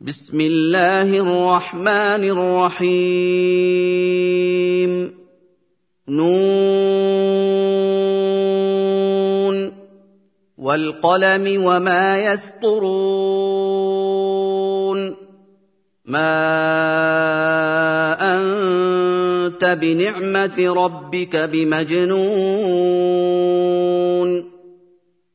بسم الله الرحمن الرحيم. نون. والقلم وما يسطرون. ما أنت بنعمة ربك بمجنون.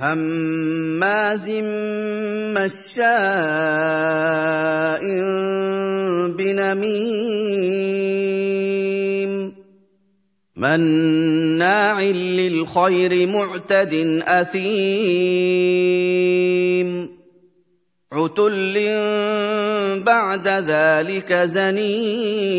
هماز مشاء بنميم مناع للخير معتد أثيم عتل بعد ذلك زنيم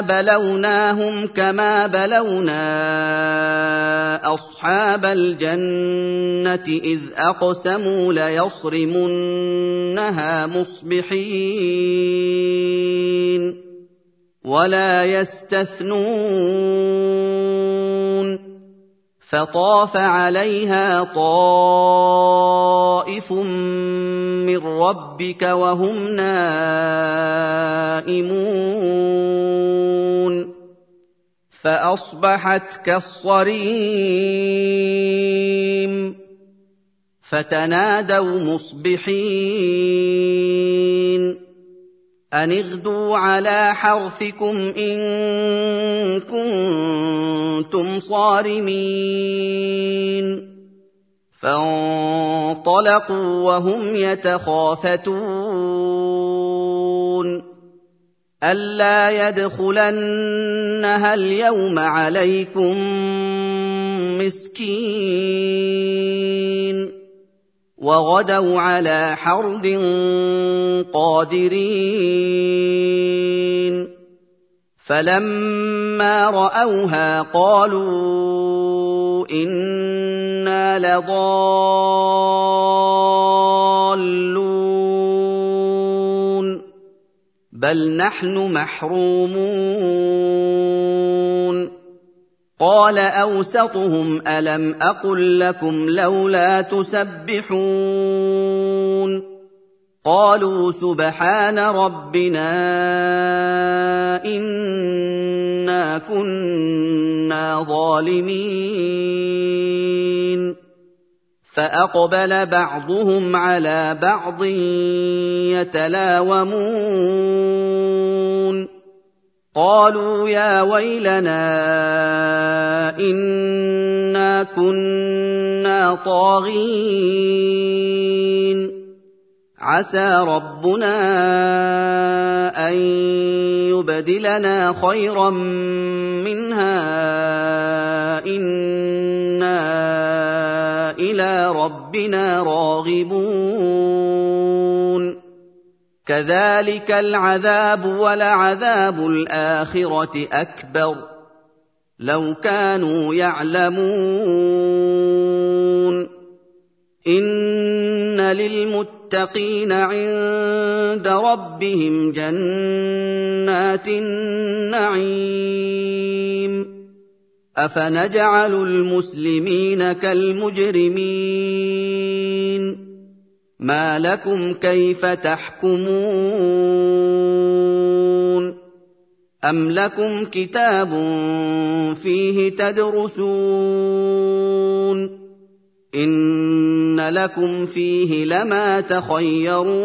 بلوناهم كما بلونا أصحاب الجنة إذ أقسموا ليصرمنها مصبحين ولا يستثنون فطاف عليها طائف من ربك وهم نائمون. فأصبحت كالصريم. فتنادوا مصبحين. أن اغدوا على حرثكم إن كنتم صارمين فانطلقوا وهم يتخافتون ألا يدخلنها اليوم عليكم مسكين وغدوا على حرد قادرين. فلما رأوها قالوا إنا لضالون. بل نحن محرومون. قال أوسطهم ألم أقل لكم لولا تسبحون قالوا سبحان ربنا إنا كنا ظالمين فأقبل بعضهم على بعض يتلاومون قالوا يا ويلنا إنا كنا طاغين. عسى ربنا أن يبدلنا خيرا منها. إنا إلى ربنا راغبون. كذلك العذاب ولعذاب الآخرة أكبر. لو كانوا يعلمون. إن للمتقين عند ربهم جنات النعيم. أفنجعل المسلمين كالمجرمين. ما لكم كيف تحكمون أم لكم كتاب فيه تدرسون إن لكم فيه لما تخيرون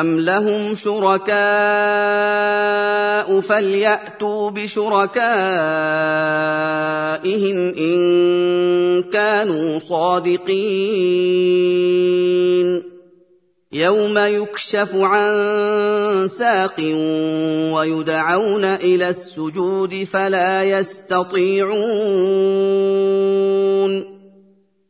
أَمْ لَهُمْ شُرَكَاءُ فَلْيَأْتُوا بِشُرَكَائِهِمْ إِن كَانُوا صَادِقِينَ يَوْمَ يُكْشَفُ عَن سَاقٍ وَيُدْعَوْنَ إِلَى السُّجُودِ فَلَا يَسْتَطِيعُونَ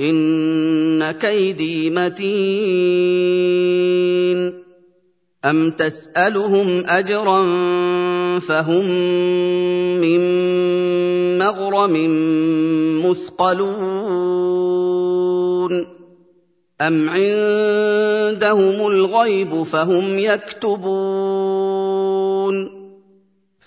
إِنَّ كَيْدِي مَتِينٌ. أَمْ تَسْأَلُهُمْ أَجْرًا فَهُم مِّن مَّغْرَمٍ مُّثْقَلُونَ. أَمْ عِندَهُمُ الْغَيْبُ فَهُمْ يَكْتُبُونَ.